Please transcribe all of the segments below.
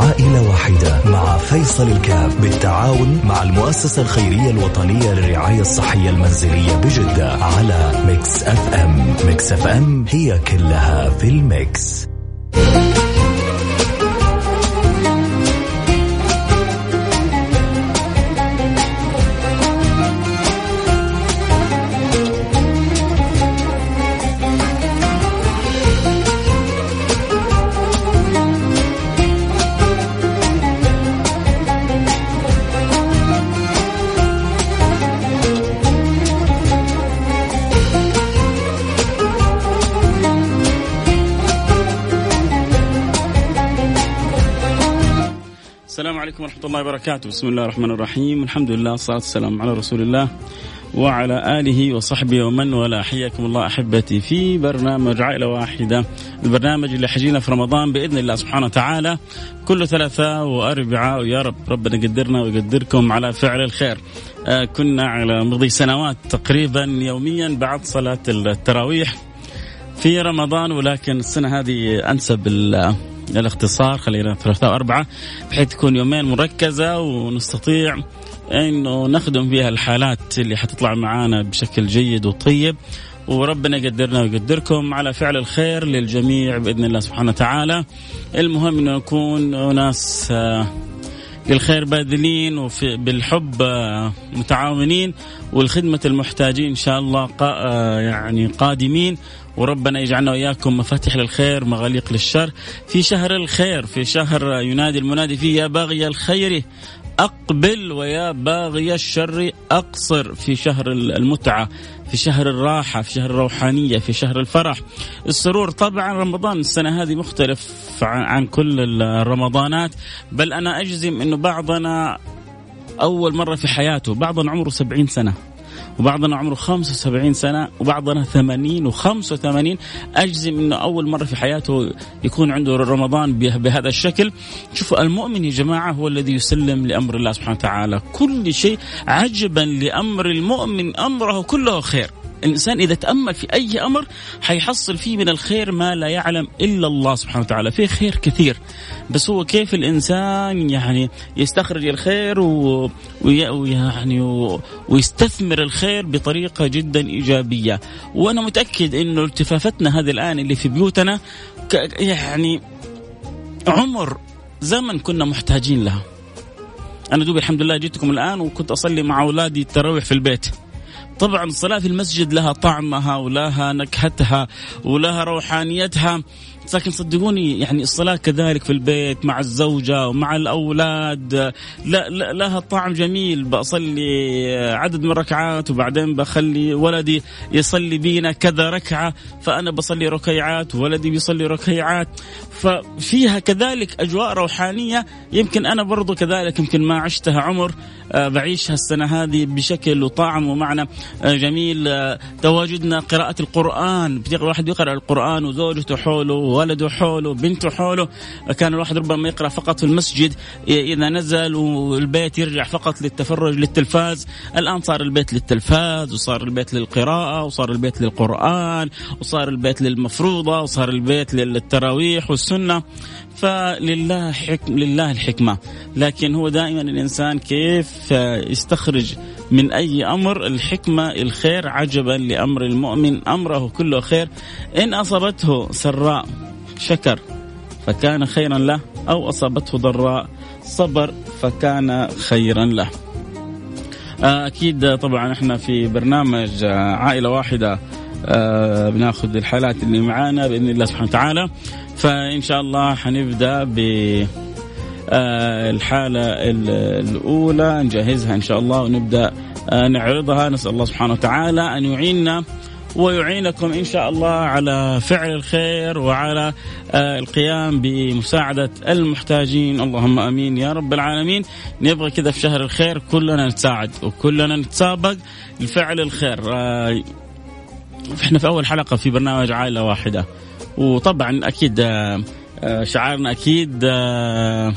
عائلة واحدة مع فيصل الكاف بالتعاون مع المؤسسة الخيرية الوطنية للرعاية الصحية المنزلية بجدة على Mix FM. Mix FM هي كلها في ال mix. ورحمة الله وبركاته بسم الله الرحمن الرحيم الحمد لله والصلاة والسلام على رسول الله وعلى آله وصحبه ومن والاه حياكم الله أحبتي في برنامج عائلة واحدة البرنامج اللي حجينا في رمضان بإذن الله سبحانه وتعالى كل ثلاثاء وأربعاء ويا رب ربنا يقدرنا ويقدركم على فعل الخير آه كنا على مضي سنوات تقريبا يوميا بعد صلاة التراويح في رمضان ولكن السنة هذه أنسب الاختصار خلينا ثلاثة وأربعة بحيث تكون يومين مركزة ونستطيع إنه نخدم فيها الحالات اللي حتطلع معانا بشكل جيد وطيب وربنا يقدرنا ويقدركم على فعل الخير للجميع بإذن الله سبحانه وتعالى. المهم إنه نكون ناس آه، للخير باذلين وفي بالحب آه، متعاونين والخدمة المحتاجين إن شاء الله آه، يعني قادمين وربنا يجعلنا وإياكم مفاتيح للخير مغاليق للشر. في شهر الخير في شهر ينادي المنادي فيه يا باغي الخير أقبل ويا باغي الشر أقصر. في شهر المتعة في شهر الراحة في شهر الروحانية في شهر الفرح. السرور طبعا رمضان السنة هذه مختلف عن كل الرمضانات. بل أنا أجزم أنه بعضنا أول مرة في حياته بعضنا عمره سبعين سنة. وبعضنا عمره 75 سنة وبعضنا 80 و85 أجزم أنه أول مرة في حياته يكون عنده رمضان بهذا الشكل. شوفوا المؤمن يا جماعة هو الذي يسلم لأمر الله سبحانه وتعالى. كل شيء عجبا لأمر المؤمن أمره كله خير. الإنسان إذا تأمل في أي أمر حيحصل فيه من الخير ما لا يعلم إلا الله سبحانه وتعالى. في خير كثير. بس هو كيف الإنسان يعني يستخرج الخير ويعني ويستثمر الخير بطريقة جدا إيجابية. وأنا متأكد إنه التفافتنا هذه الآن اللي في بيوتنا يعني عمر زمن كنا محتاجين لها. أنا دوبي الحمد لله جيتكم الآن وكنت أصلي مع أولادي التراويح في البيت. طبعا الصلاة في المسجد لها طعمها ولها نكهتها ولها روحانيتها. لكن صدقوني يعني الصلاة كذلك في البيت مع الزوجة ومع الأولاد لا, لا لها طعم جميل. بصلي عدد من الركعات وبعدين بخلي ولدي يصلي بينا كذا ركعة فأنا بصلي ركيعات وولدي بيصلي ركيعات. ففيها كذلك أجواء روحانية. يمكن أنا برضو كذلك يمكن ما عشتها عمر آه، بعيشها السنة هذه بشكل وطعم ومعنى آه، جميل. آه، تواجدنا قراءة القرآن. الواحد يقرأ القرآن وزوجته حوله وولده حوله بنته حوله كان الواحد ربما يقرأ فقط في المسجد إذا نزل والبيت يرجع فقط للتفرج للتلفاز. الآن صار البيت للتلفاز وصار البيت للقراءة وصار البيت للقرآن وصار البيت للمفروضة وصار البيت للتراويح والسنة. فلله حكم لله الحكمة. لكن هو دائما الإنسان كيف يستخرج من أي أمر؟ الحكمة الخير عجبا لأمر المؤمن. أمره كله خير. إن أصابته سراء شكر فكان خيرا له. أو أصابته ضراء صبر فكان خيرا له. أكيد طبعا إحنا في برنامج عائلة واحدة. بناخذ الحالات اللي معانا بإذن الله سبحانه وتعالى. فإن شاء الله حنبدأ ب آه، الحالة الأولى. نجهزها إن شاء الله ونبدأ آه، نعرضها. نسأل الله سبحانه وتعالى أن يعيننا ويعينكم إن شاء الله على فعل الخير وعلى آه، القيام بمساعدة المحتاجين. اللهم آمين يا رب العالمين. نبغى كذا في شهر الخير كلنا نتساعد وكلنا نتسابق لفعل الخير. إحنا في أول حلقة في برنامج عائلة واحدة. وطبعا أكيد آه، آه، شعارنا أكيد آه،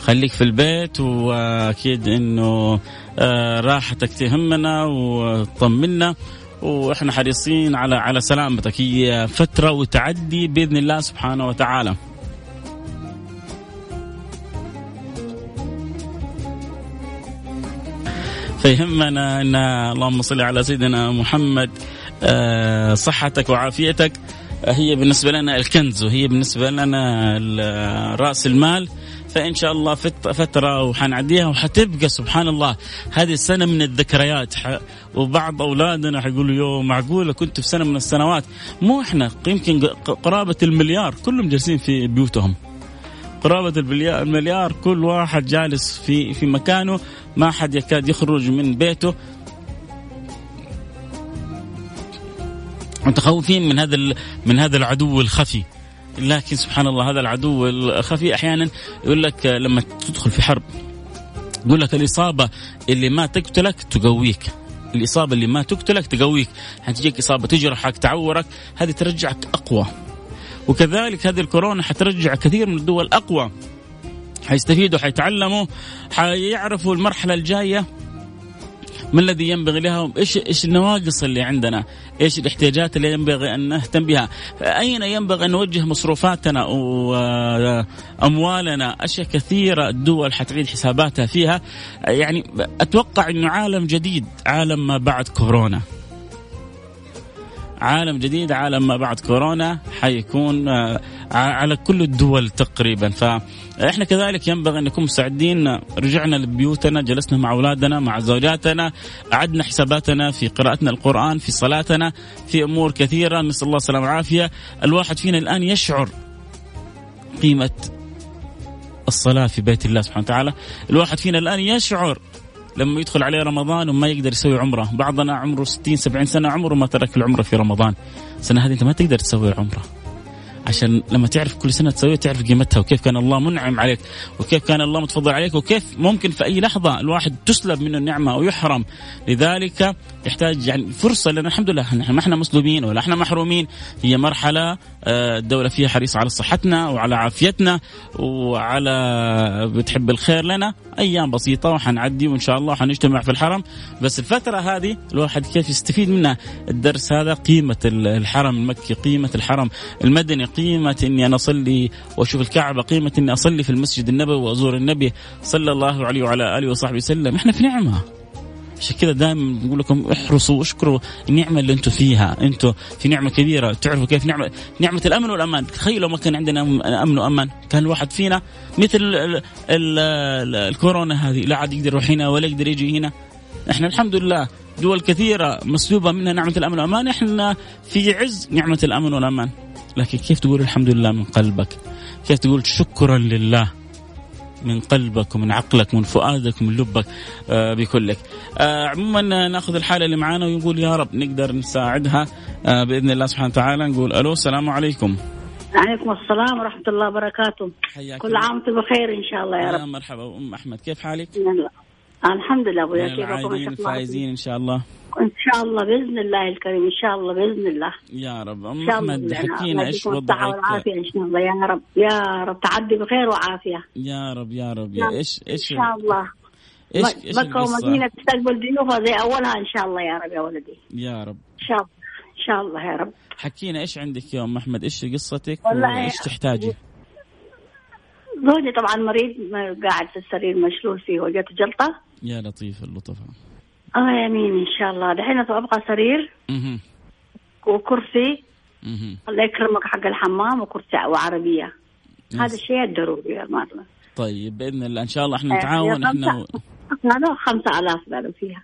خليك في البيت وأكيد إنه راحتك تهمنا وتطمنا. وإحنا حريصين على على سلامتك. هي فترة وتعدي بإذن الله سبحانه وتعالى. فيهمنا إن اللهم صل على سيدنا محمد صحتك وعافيتك. هي بالنسبة لنا الكنز وهي بالنسبة لنا رأس المال. فإن شاء الله فترة وحنعديها وحتبقى سبحان الله. هذه السنة من الذكريات. وبعض أولادنا حيقولوا يو معقولة كنت في سنة من السنوات. مو إحنا يمكن قرابة المليار. كلهم جالسين في بيوتهم. قرابة المليار كل واحد جالس في في مكانه. ما حد يكاد يخرج من بيته. متخوفين من هذا من هذا العدو الخفي. لكن سبحان الله هذا العدو الخفي أحيانا يقول لك لما تدخل في حرب يقول لك الإصابة اللي ما تقتلك تقويك. الإصابة اللي ما تقتلك تقويك. حتجيك إصابة تجرحك تعورك هذه ترجعك أقوى. وكذلك هذه الكورونا حترجع كثير من الدول أقوى. حيستفيدوا حيتعلموا حيعرفوا المرحلة الجاية. ما الذي ينبغي لها إيش إيش النواقص اللي عندنا؟ إيش الاحتياجات اللي ينبغي أن نهتم بها؟ أين ينبغي أن نوجه مصروفاتنا واموالنا أشياء كثيرة الدول حتعيد حساباتها فيها. يعني أتوقع إنه عالم جديد عالم ما بعد كورونا. عالم جديد عالم ما بعد كورونا حيكون آه، على كل الدول تقريبا. فاحنا كذلك ينبغي أن نكون مستعدين رجعنا لبيوتنا جلسنا مع أولادنا مع زوجاتنا أعدنا حساباتنا في قراءتنا القرآن في صلاتنا في أمور كثيرة. نسأل الله السلامة والعافية. الواحد فينا الآن يشعر قيمة الصلاة في بيت الله سبحانه وتعالى. الواحد فينا الآن يشعر لما يدخل عليه رمضان وما يقدر يسوي عمرة. بعضنا عمره 60 70 سنة عمره ما ترك العمرة في رمضان. السنة هذه أنت ما تقدر تسوي عمرة. عشان لما تعرف كل سنة تسويها تعرف قيمتها وكيف كان الله منعم عليك وكيف كان الله متفضل عليك وكيف ممكن في أي لحظة الواحد تسلب منه النعمة أو يحرم لذلك يحتاج يعني فرصة لأن الحمد لله نحن ما إحنا مسلوبين ولا إحنا محرومين. هي مرحلة آه، الدولة فيها حريصه على صحتنا وعلى عافيتنا وعلى بتحب الخير لنا. أيام بسيطة وحنعدي وإن شاء الله حنجتمع في الحرم. بس الفترة هذه الواحد كيف يستفيد منها؟ الدرس هذا قيمة الحرم المكي قيمة الحرم المدني قيمة إني أنا أصلي وأشوف الكعبة قيمة إني أصلي في المسجد النبوي وأزور النبي صلى الله عليه وعلى آله وصحبه وسلم. إحنا في نعمة. عشان كذا دائما نقول لكم احرصوا واشكروا النعمة اللي أنتم فيها، أنتم في نعمة كبيرة. تعرفوا كيف نعمه نعمة الأمن والأمان، تخيلوا ما كان عندنا أمن وأمان، كان الواحد فينا مثل ال ال ال الكورونا هذه. لا عاد يقدر يروح هنا ولا يقدر يجي هنا. إحنا الحمد لله دول كثيرة مسلوبة منها نعمة الأمن والأمان، إحنا في عز نعمة الأمن والأمان. لكن كيف تقول الحمد لله من قلبك؟ كيف تقول شكرا لله من قلبك ومن عقلك ومن فؤادك ومن لبك آه بكلك آه عموما ناخذ الحالة اللي معانا ونقول يا رب نقدر نساعدها آه بإذن الله سبحانه وتعالى. نقول ألو السلام عليكم. عليكم السلام ورحمة الله وبركاته. كل عام وأنتم بخير إن شاء الله يا رب. يا مرحبا أم أحمد كيف حالك؟ الحمد لله. أبويا كيف العايدين فايزين إن شاء الله. إن شاء الله بإذن الله الكريم إن شاء الله بإذن الله. يا رب ام احمد حكينا إيش وضعك والعافية ان شاء الله. يا رب يا رب تعدي بخير وعافية. يا رب يا رب يا إيش إيش إن شاء الله. إيش إيش مكه ومدينه تستقبل ضيوفها زي أولها إن شاء الله يا رب يا ولدي. يا رب. إن شاء الله إن شاء الله يا رب. حكينا إيش عندك يا أم أحمد؟ إيش قصتك؟ وإيش تحتاجي؟ زوجي طبعا مريض قاعد في السرير مشلول فيه وجته جلطة. يا لطيف اللطفاء آه يمين إن شاء الله. دحين أبغى سرير أها وكرسي. الله يكرمك حق الحمام وكرسي وعربية. هذا الشيء الضروري يا مارلة طيب بإذن الله. إن شاء الله إحنا نتعاون إحنا هذا 5000 قالوا فيها.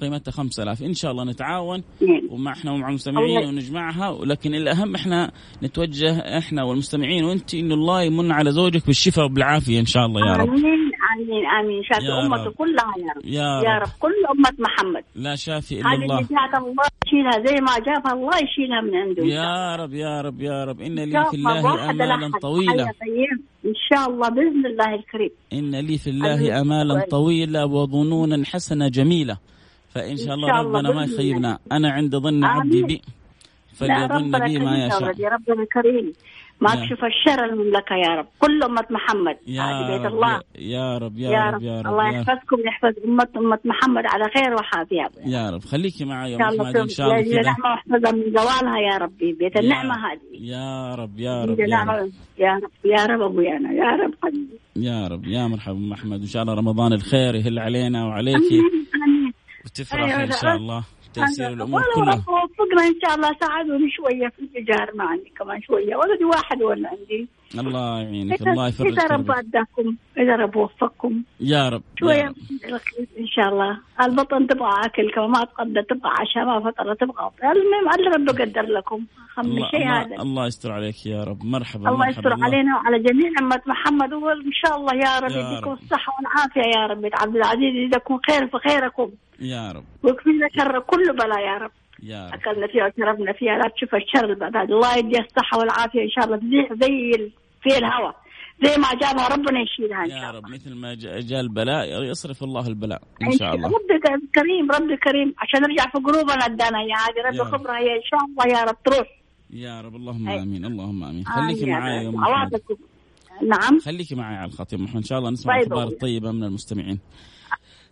قيمتها 5000 إن شاء الله نتعاون نعم. ومع إحنا ومع المستمعين ونجمعها. ولكن الأهم إحنا نتوجه إحنا والمستمعين وإنت انه الله يمن على زوجك بالشفاء وبالعافية إن شاء الله يا رب. آمين. آمين آمين. شافي امته كلها يا رب. يا رب, يا رب. كل أمة محمد. لا شافي إلا الله. هذه الله يشيلها زي ما جابها الله يشيلها من عنده. يا رب يا رب يا رب. إن لي في الله امالا طويلة. إن شاء الله بإذن الله الكريم. إن لي في الله امالا طويلة وظنونا حسنة جميلة. فإن شاء الله ربنا ما يخيبنا. أنا عند ظن عبدي بي. فليظن بي ما يشاء. يا ربنا الكريم. ما تشوف الشر المملكة يا رب. كل أمة محمد. يا بيت الله. يا رب يا, يا رب, يا رب الله يحفظكم ويحفظ أمة أمة محمد على خير وعافيه يا رب. خليكي معي يا محمد إن شاء الله كذا نعمه واحفظها من زوالها يا ربي بيت النعمة هذه. يا رب يا رب يا رب. يا رب يا رب يا رب حبيبي يا رب يا مرحبا ام احمد إن شاء الله رمضان الخير يهل علينا وعليكي. وتفرح أيوة إن شاء الله. تيسير الأمور كلها. وفقنا إن شاء الله ساعدوني شوية في التجاره ما عندي كمان شوية. ولدي واحد ولا عندي؟ الله يعينك الله يفرج إذا رب أداكم إذا رب وفقكم. يا رب شوية إن شاء الله. البطن تبغى أكل كمان ما تقدر تبغى عشاء ما فطر تبغى المهم اللي رب قدر لكم. أهم شيء هذا. الله يستر عليك يا رب. مرحبا الله يستر علينا وعلى جميع أمة محمد. وإن شاء الله يا رب يديكم الصحة والعافية يا رب. عبد العزيز يجزاكم خير فخيركم يا رب. ويكفينا شر كل بلاء يا رب. يا رب. أكلنا فيها وشربنا فيها لا تشوف الشر بعد. الله يديها الصحة والعافية إن شاء الله. تزيح زي في الهواء زي ما جابها ربنا يشيلها إن شاء الله. يا رب مثل ما جاء البلاء يصرف الله البلاء إن شاء الله. ربي كريم ربي كريم عشان نرجع في قلوبنا ادانا يا عادي ربي خبرها هي إن شاء الله يا رب تروح. يا رب. اللهم آمين. اللهم آمين. خليكي معي يا نعم. خليكي معي على الخط يا محمد. إن شاء الله نسمع الاخبار طيب الطيبه من المستمعين.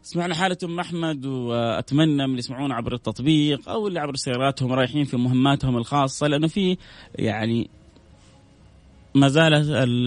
سمعنا حالة أم أحمد وأتمنى من اللي يسمعون عبر التطبيق أو اللي عبر سياراتهم رايحين في مهماتهم الخاصة لأنه في يعني ما زال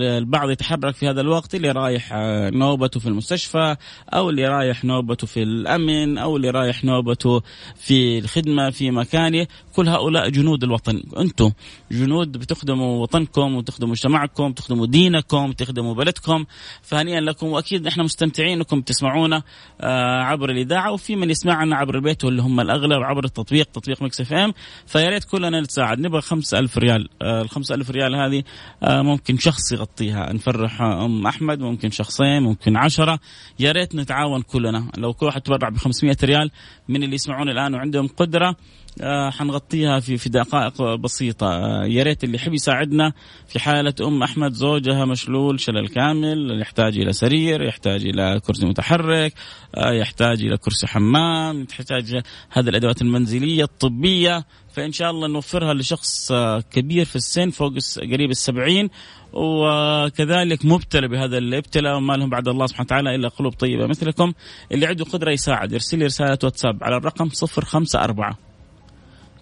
البعض يتحرك في هذا الوقت اللي رايح آه، نوبته في المستشفى أو اللي رايح نوبته في الأمن أو اللي رايح نوبته في الخدمة في مكانه. كل هؤلاء جنود الوطن. أنتم جنود بتخدموا وطنكم وتخدموا مجتمعكم تخدموا دينكم تخدموا بلدكم. فهنيئا لكم وأكيد إحنا مستمتعين أنكم تسمعونا آه، عبر الإذاعة وفي من يسمعنا عبر البيت واللي هم الأغلب عبر التطبيق تطبيق Mix FM. فيا ريت كلنا نتساعد. نبغى 5000 ريال آه، ال 5000 ريال هذه ممكن شخص يغطيها. نفرح أم أحمد ممكن شخصين ممكن عشرة. يا ريت نتعاون كلنا. لو كل واحد تبرع ب 500 ريال من اللي يسمعون الآن وعندهم قدرة آه حنغطيها في في دقائق بسيطة. آه يا ريت اللي يحب يساعدنا في حالة أم أحمد زوجها مشلول شلل كامل يحتاج إلى سرير يحتاج إلى كرسي متحرك آه يحتاج إلى كرسي حمام يحتاج هذه الأدوات المنزلية الطبية. فإن شاء الله نوفرها لشخص كبير في السن فوق قريب السبعين وكذلك مبتلى بهذا الابتلاء وما لهم بعد الله سبحانه وتعالى إلا قلوب طيبة مثلكم. اللي عنده قدرة يساعد يرسل لي رسالة واتساب على الرقم صفر خمسة أربعة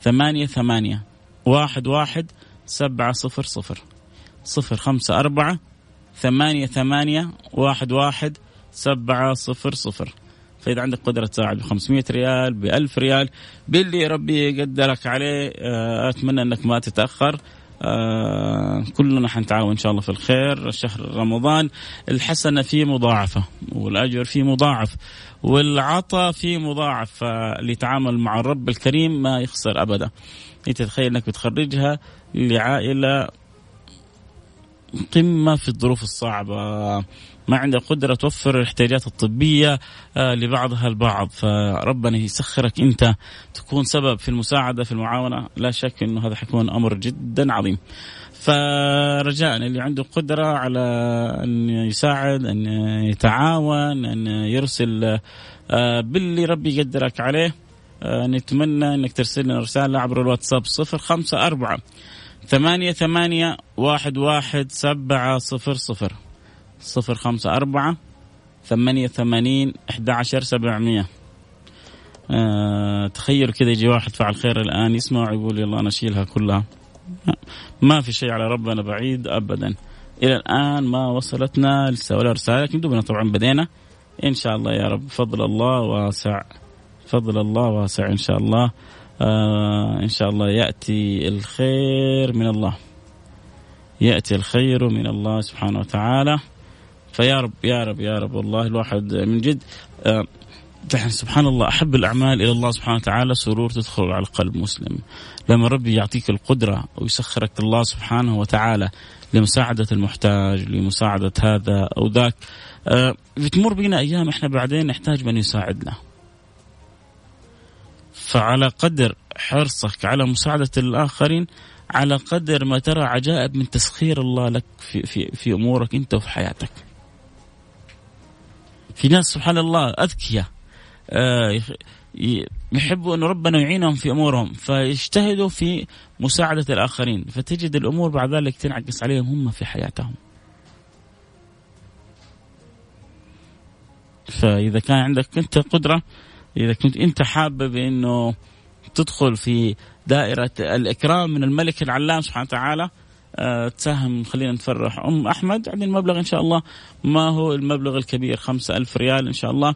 ثمانية ثمانية واحد واحد سبعة صفر صفر صفر خمسة أربعة ثمانية ثمانية واحد واحد سبعة صفر صفر. فإذا عندك قدرة تساعد ب 500 ريال ب 1000 ريال باللي ربي يقدرك عليه آه، أتمنى أنك ما تتأخر. آه كلنا حنتعاون إن شاء الله في الخير. شهر رمضان الحسنة فيه مضاعفة والأجر فيه مضاعف. والعطاء فيه مضاعف فاللي يتعامل مع الرب الكريم ما يخسر أبدا. انت تتخيل إنك بتخرجها لعائلة قمه في الظروف الصعبة. ما عندها قدرة توفر الاحتياجات الطبية آه، لبعضها البعض. فربنا يسخرك أنت تكون سبب في المساعدة في المعاونة. لا شك أنه هذا حيكون أمر جدا عظيم. فرجاء اللي عنده قدرة على أن يساعد أن يتعاون أن يرسل آه، باللي ربي يقدرك عليه. آه، نتمنى أنك ترسل لنا رسالة عبر الواتساب صفر خمسة أربعة ثمانية ثمانية واحد واحد سبعة صفر صفر. صفر خمسة أربعة ثمانية ثمانين أحد عشر سبعمية. آه تخيل كذا يجي واحد فعل خير الآن يسمع ويقول يلا أنا أشيلها كلها. ما في شيء على ربنا بعيد أبدا. إلى الآن ما وصلتنا لسه ولا رسالة. لكن دوبنا طبعا بدينا. إن شاء الله يا رب. فضل الله واسع. فضل الله واسع إن شاء الله. آه إن شاء الله يأتي الخير من الله. يأتي الخير من الله سبحانه وتعالى. فيا رب يا رب يا رب. والله الواحد من جد آه سبحان الله أحب الأعمال إلى الله سبحانه وتعالى سرور تدخل على قلب مسلم. لما ربي يعطيك القدرة ويسخرك الله سبحانه وتعالى لمساعدة المحتاج لمساعدة هذا أو ذاك آه بتمر بنا أيام إحنا بعدين نحتاج من يساعدنا. فعلى قدر حرصك على مساعدة الآخرين على قدر ما ترى عجائب من تسخير الله لك في في في أمورك أنت وفي حياتك. في ناس سبحان الله أذكياء. يحبوا أن ربنا يعينهم في أمورهم فيجتهدوا في مساعدة الآخرين فتجد الأمور بعد ذلك تنعكس عليهم هم في حياتهم. فإذا كان عندك أنت قدرة إذا كنت أنت حابب أنه تدخل في دائرة الإكرام من الملك العلام سبحانه وتعالى آه، تساهم. خلينا نفرح. أم أحمد يعني المبلغ إن شاء الله. ما هو المبلغ الكبير؟ خمسة ألف ريال إن شاء الله.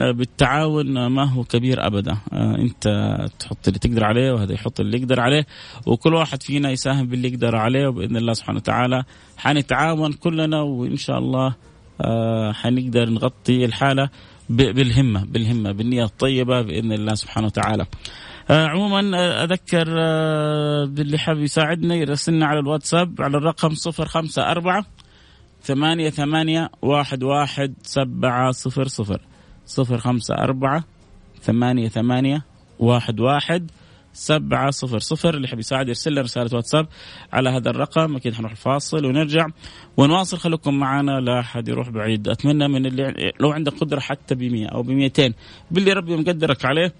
آه، بالتعاون ما هو كبير أبدا. أنت تحط اللي تقدر عليه وهذا يحط اللي يقدر عليه. وكل واحد فينا يساهم باللي يقدر عليه وبإذن الله سبحانه وتعالى. حنتعاون كلنا وإن شاء الله حنقدر نغطي الحالة بالهمة بالهمة بالنية الطيبة بإذن الله سبحانه وتعالى. آه عموما آه، أذكر آه باللي حاب يساعدنا يرسلنا على الواتساب على الرقم صفر خمسة أربعة ثمانية ثمانية واحد واحد سبعة صفر صفر. صفر خمسة أربعة ثمانية ثمانية واحد واحد سبعة صفر صفر. اللي حاب يساعد يرسل رسالة واتساب على هذا الرقم. أكيد حنروح الفاصل ونرجع ونواصل. خليكم معنا لا أحد يروح بعيد. أتمنى من اللي لو عندك قدرة حتى ب 100 أو ب 200 باللي ربي مقدرك عليه آه،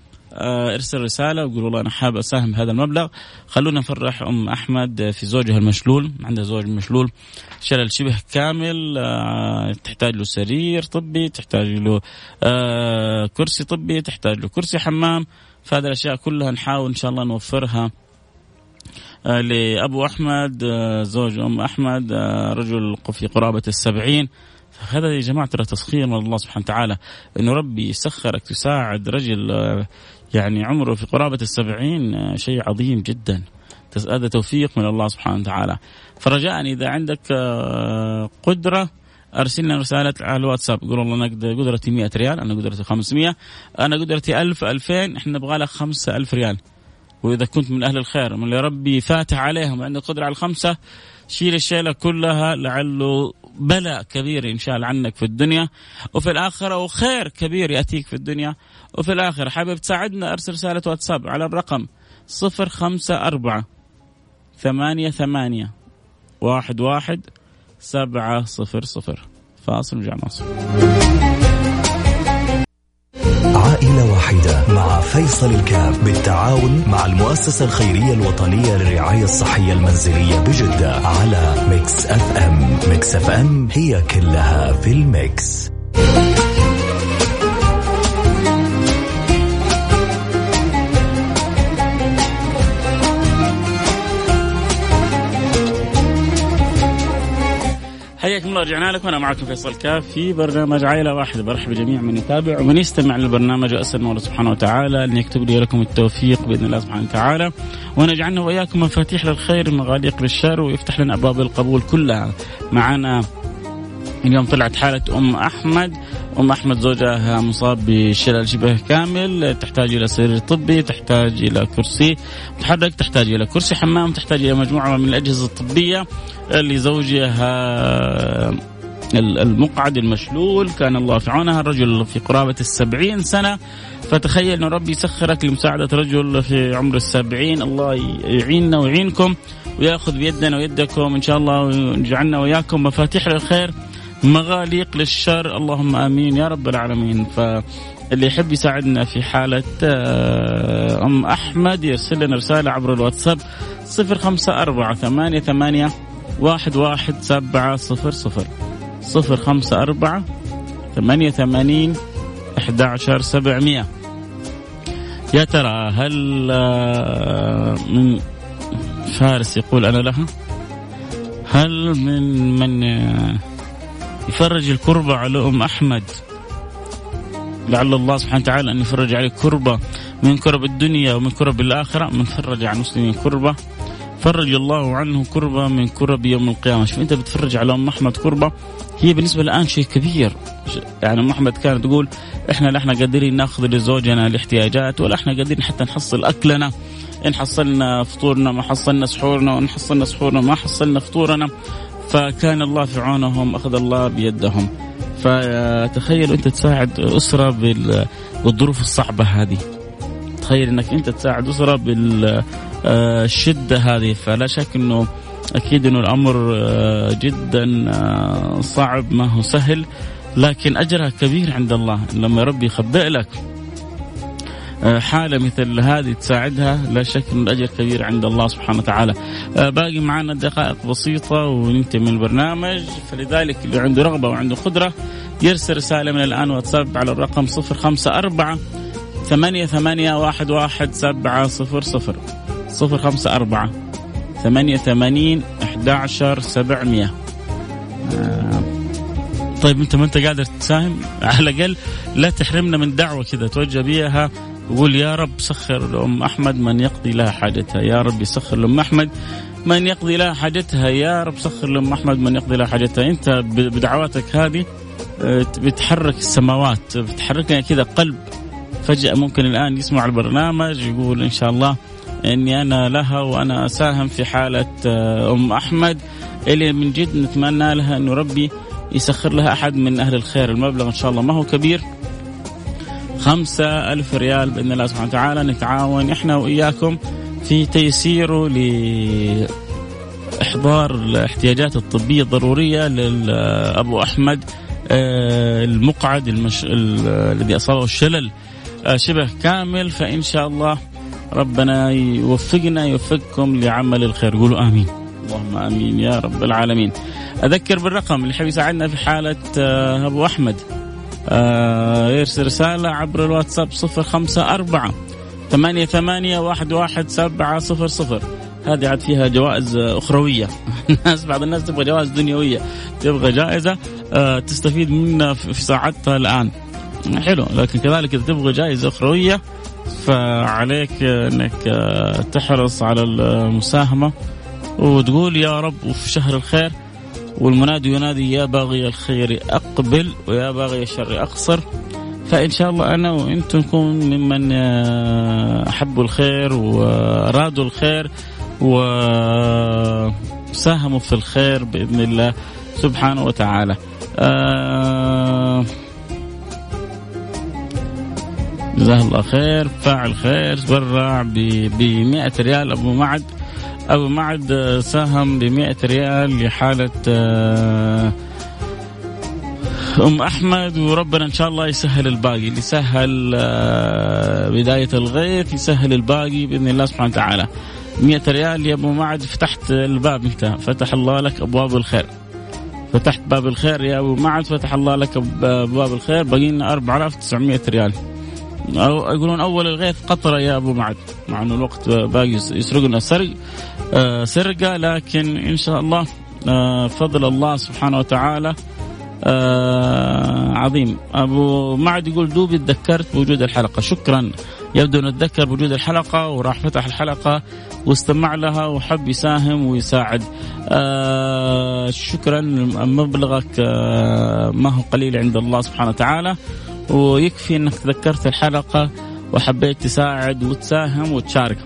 ارسل رسالة وقول والله أنا حاب أساهم بهذا المبلغ. خلونا نفرح أم أحمد في زوجها المشلول عندها زوج مشلول. شلل شبه كامل آه، تحتاج له سرير طبي تحتاج له آه، كرسي طبي تحتاج له كرسي حمام. فهذه الأشياء كلها نحاول إن شاء الله نوفرها لأبو أحمد زوج أم أحمد رجل في قرابة السبعين. هذا يا جماعة ترى تسخير من الله سبحانه وتعالى. انه ربي يسخرك تساعد رجل يعني عمره في قرابة السبعين آه، شيء عظيم جدا. هذا توفيق من الله سبحانه وتعالى. فرجاء إذا عندك آه، قدرة ارسلنا رسالة على الواتساب. قول والله أنا قدرتي 100 ريال أنا قدرتي 500 أنا قدرتي 1000 2000 إحنا نبغى لك 5000 ريال. وإذا كنت من أهل الخير من اللي ربي فاتح عليهم وعندك قدرة على الخمسة شيل الشيلة كلها لعله بلاء كبير ينشال عنك في الدنيا وفي الآخرة وخير كبير يأتيك في الدنيا. وفي الآخرة حابب تساعدنا أرسل رسالة واتساب على الرقم صفر خمسة أربعة ثمانية ثمانية واحد واحد سبعة صفر صفر. فاصل ورجع نواصل عائلة واحدة مع فيصل الكاف بالتعاون مع المؤسسة الخيرية الوطنية للرعاية الصحية المنزلية بجدة على Mix FM. Mix FM هي كلها في ال mix. حياكم الله رجعنا لكم. أنا معكم فيصل كاف في برنامج عائلة واحدة برحب بجميع من يتابع ومن يستمع للبرنامج. وأسأل الله سبحانه وتعالى أن يكتب لي ولكم التوفيق بإذن الله سبحانه وتعالى. وان يجعلنا وإياكم مفاتيح للخير مغاليق للشر ويفتح لنا أبواب القبول كلها. معنا اليوم طلعت حالة أم أحمد. أم أحمد زوجها مصاب بشلل شبه كامل تحتاج إلى سرير طبي تحتاج إلى كرسي. متحرك تحتاج إلى كرسي حمام تحتاج إلى مجموعة من الأجهزة الطبية لزوجها المقعد المشلول. كان الله في عونها. الرجل في قرابة السبعين سنة. فتخيل أن ربي يسخرك لمساعدة رجل في عمر السبعين. الله يعيننا ويعينكم ويأخذ بيدنا ويدكم. إن شاء الله ويجعلنا وياكم مفاتيح للخير. مغاليق للشر. اللهم آمين. يا رب العالمين. فاللي يحب يساعدنا في حالة آه، أم أحمد يرسل لنا رسالة عبر الواتساب صفر خمسة أربعة ثمانية ثمانية واحد واحد سبعة صفر صفر صفر خمسة أربعة ثمانية ثمانين أحد عشر سبعمية. يا ترى هل آه، من فارس يقول أنا لها؟ هل من من آه، يفرج الكربة على أم أحمد. لعل الله سبحانه وتعالى أن يفرج عليك كربة من كرب الدنيا ومن كرب الآخرة. من فرج عن المسلمين كربة. فرج الله عنه كربة من كرب يوم القيامة. شوف أنت بتفرج على أم أحمد كربة. هي بالنسبة الآن شيء كبير. يعني أم أحمد كانت تقول إحنا لا إحنا قادرين نأخذ لزوجنا الاحتياجات ولا إحنا قادرين حتى نحصل أكلنا. إن حصلنا فطورنا ما حصلنا سحورنا. وإن حصلنا سحورنا ما حصلنا فطورنا. فكان الله في عونهم أخذ الله بيدهم. فتخيل أنت تساعد أسرة بالظروف الصعبة هذه. تخيل أنك أنت تساعد أسرة بالشده هذه. فلا شك إنه أكيد إنه الأمر آه، جدا آه، صعب ما هو سهل لكن أجرها كبير عند الله. لما ربي يخبئ لك. آه، حالة مثل هذه تساعدها لا شك أن الأجر كبير عند الله سبحانه وتعالى. آه، باقي معنا دقائق بسيطة وننتهي من البرنامج. فلذلك اللي عنده رغبة وعنده قدرة يرسل رسالة من الآن واتساب على الرقم 054 ثمانية ثمانية واحد واحد سبعة صفر صفر. صفر خمسة أربعة 88 11 700 آه، طيب أنت ما انت قادر تساهم؟ على الأقل لا تحرمنا من دعوة كذا توجه بها وقول يا رب سخر لأم أحمد من يقضي لها حاجتها. يا رب يسخر لأم أحمد من يقضي لها حاجتها. يا رب سخر لأم أحمد من يقضي لها حاجتها. أنت بدعواتك هذه آه، بتحرك السماوات بتحركنا كذا قلب. فجأة ممكن الآن يسمع البرنامج يقول إن شاء الله إني أنا لها وأنا أساهم في حالة آه، أم أحمد. اللي من جد نتمنى لها أنه ربي يسخر لها أحد من أهل الخير. المبلغ إن شاء الله ما هو كبير. خمسة ألف ريال بإذن الله سبحانه وتعالى. نتعاون إحنا وإياكم في تيسيره لإحضار الاحتياجات الطبية الضرورية لأبو أحمد آه، المقعد المش... الذي أصابه الشلل آه، شبه كامل. فإن شاء الله ربنا يوفقنا يوفقكم لعمل الخير. قولوا آمين. اللهم آمين يا رب العالمين. أذكر بالرقم اللي يحب يساعدنا في حالة آه، أبو أحمد. يرسل رسالة عبر الواتساب صفر خمسة أربعة ثمانية ثمانية واحد واحد سبعة صفر صفر. هذه عاد فيها جوائز أخروية. الناس بعض الناس تبغى جوائز دنيوية تبغى جائزة تستفيد منها في ساعتها الآن. حلو لكن كذلك إذا تبغى جائزة أخروية فعليك إنك تحرص على المساهمة وتقول يا رب وفي شهر الخير والمنادي ينادي يا باغي الخير أقبل ويا باغي الشر أقصر فإن شاء الله أنا وأنتم نكون ممن أحبوا الخير وأرادوا الخير وساهموا في الخير بإذن الله سبحانه وتعالى. آه جزاه الله خير فاعل خير تبرع ب 100 ريال أبو معد أبو معد ساهم ب 100 ريال لحالة آه، أم أحمد. وربنا إن شاء الله يسهل الباقي اللي سهل آه، بداية الغيث يسهل الباقي بإذن الله سبحانه وتعالى. 100 ريال يا أبو معد فتحت الباب أنت. فتح الله لك أبواب الخير. فتحت باب الخير يا أبو معد فتح الله لك أبواب الخير. باقي لنا 4900 ريال. أو يقولون أول الغيث قطرة يا أبو معد مع أنه الوقت باقي يسرقنا سرق آه سرقة لكن إن شاء الله آه فضل الله سبحانه وتعالى آه عظيم. أبو معد يقول دوبي تذكرت بوجود الحلقة. شكرا. يبدو أنه تذكر بوجود الحلقة وراح فتح الحلقة واستمع لها وحب يساهم ويساعد. شكرا. مبلغك ما هو قليل عند الله سبحانه وتعالى. ويكفي إنك تذكرت الحلقة وحبيت تساعد وتساهم وتشارك.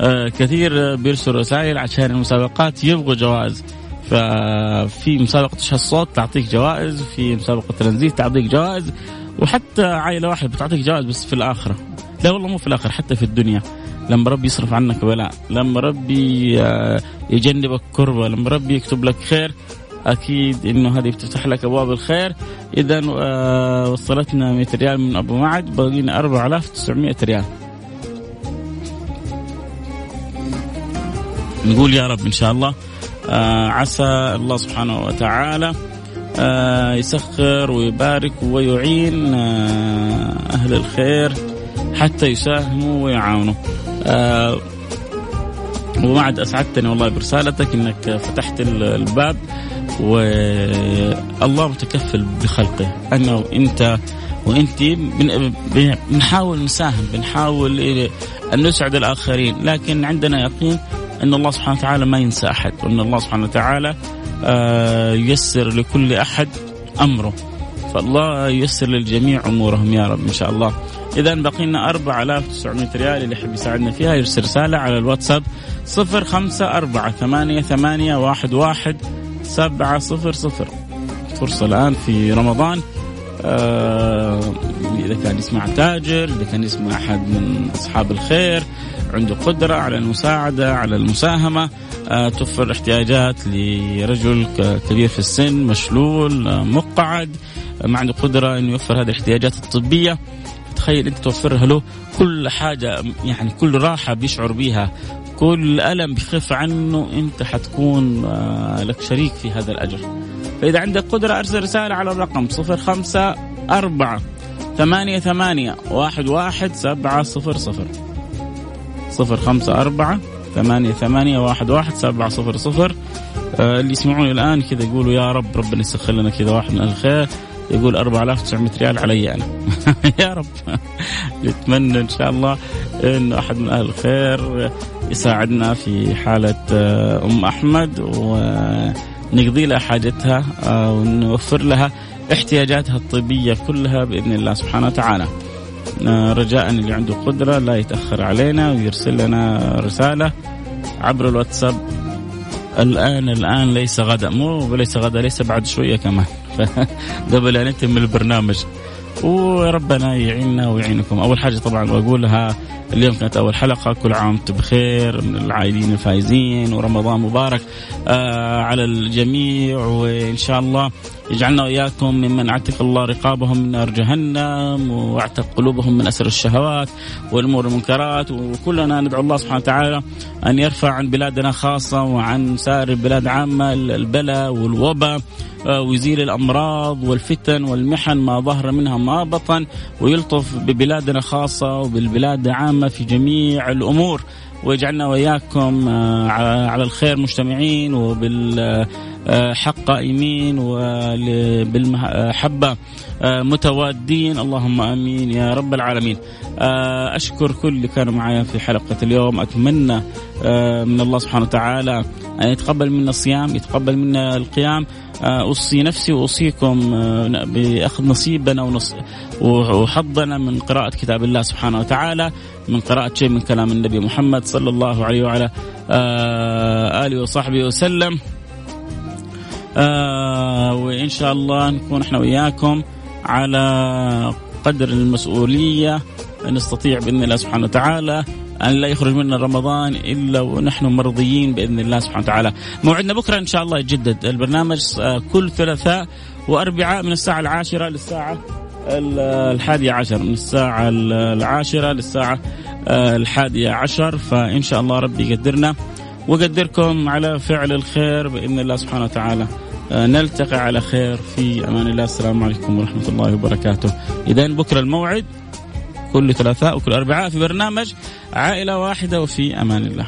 آه كثير بيرسلوا رسائل عشان المسابقات يبغوا جوائز. ففي مسابقة الصوت تعطيك جوائز، في مسابقة ترانزيت تعطيك جوائز، وحتى عائلة واحدة بتعطيك جوائز بس في الآخرة. لا والله مو في الآخرة حتى في الدنيا. لما ربي يصرف عنك بلاء، لما ربي آه، يجنبك كربة، لما ربي يكتب لك خير أكيد إنه هذه بتفتح لك أبواب الخير. اذا آه وصلتنا 100 ريال من أبو معد باقينا 4900 ريال. نقول يا رب إن شاء الله آه عسى الله سبحانه وتعالى آه يسخر ويبارك ويعين أهل الخير حتى يساهموا ويعاونوا. آه وبعد أسعدتني والله برسالتك إنك فتحت الباب. والله متكفل بخلقه. أنا وأنت وانت بنحاول نساهم بنحاول أن نسعد الآخرين لكن عندنا يقين أن الله سبحانه وتعالى ما ينسى أحد وأن الله سبحانه وتعالى آه، ييسر لكل أحد أمره. فالله ييسر للجميع أمورهم يا رب إن شاء الله. اذا بقي لنا 4900 ريال اللي يحب يساعدنا فيها يرسل رسالة على الواتساب 054 88 11 سبعة صفر صفر. فرصة الآن في رمضان. آه إذا كان يسمع تاجر إذا كان يسمع أحد من أصحاب الخير عنده قدرة على المساعدة على المساهمة آه توفر احتياجات لرجل كبير في السن مشلول آه مقعد آه ما عنده قدرة أنه يوفر هذه الاحتياجات الطبية. تخيل أنت توفرها له كل حاجة يعني كل راحة بيشعر بيها كل ألم بيخف عنه أنت حتكون آه، لك شريك في هذا الأجر. فإذا عندك قدرة أرسل رسالة على الرقم صفر خمسة أربعة ثمانية ثمانية واحد واحد سبعة صفر صفر. صفر خمسة أربعة ثمانية ثمانية واحد واحد سبعة صفر صفر. آه اللي يسمعوني الآن كذا يقولوا يا رب ربنا يسخر لنا كذا واحد من الخير. يقول 4900 ريال علي أنا. يا رب. نتمنى إن شاء الله انه أحد من أهل الخير يساعدنا في حالة آه، أم أحمد ونقضي لها حاجتها آه، ونوفر لها احتياجاتها الطبية كلها بإذن الله سبحانه وتعالى. آه، رجاء اللي عنده قدرة لا يتأخر علينا ويرسل لنا رسالة عبر الواتساب. الآن الآن ليس غدا مو ليس غدا ليس بعد شوية كمان. قبل ان من البرنامج. وربنا يعيننا ويعينكم. أول حاجة طبعا بقولها اليوم كانت أول حلقة. كل عام وأنتم بخير من العائدين الفايزين ورمضان مبارك آه على الجميع وإن شاء الله يجعلنا وإياكم ممن اعتق الله رقابهم من نار جهنم وأعتق قلوبهم من أسر الشهوات والأمور المنكرات وكلنا ندعو الله سبحانه وتعالى أن يرفع عن بلادنا خاصة وعن سائر البلاد عامة البلاء والوباء آه، ويزيل الأمراض والفتن والمحن ما ظهر منها ما بطن ويلطف ببلادنا خاصة وبالبلاد عامة في جميع الأمور. ويجعلنا وإياكم آه، على الخير مجتمعين وبالحق قائمين وبالمحبه آه، متوادين. اللهم آمين يا رب العالمين. أشكر كل اللي كانوا معايا في حلقة اليوم. أتمنى من الله سبحانه وتعالى أن يتقبل منا الصيام يتقبل منا القيام. آه، أوصي نفسي وأوصيكم آه، بأخذ نصيبنا وحظنا من قراءة كتاب الله سبحانه وتعالى من قراءة شيء من كلام النبي محمد صلى الله عليه وعلى آه، آله وصحبه وسلم. وإن شاء الله نكون إحنا وياكم على قدر المسؤولية. نستطيع بإذن الله سبحانه وتعالى أن لا يخرج منا رمضان إلا ونحن مرضيين بإذن الله سبحانه وتعالى. موعدنا بكرة إن شاء الله يجدد البرنامج آه، كل ثلاثاء وأربعاء من الساعة العاشرة للساعة الحادية عشر. من الساعة العاشرة للساعة آه، الحادية عشر. فإن شاء الله ربي يقدرنا. وقدركم على فعل الخير بإذن الله سبحانه وتعالى. آه، نلتقي على خير. في أمان الله. السلام عليكم ورحمة الله وبركاته. إذا بكرة الموعد كل ثلاثاء وكل أربعاء في برنامج عائلة واحدة وفي أمان الله.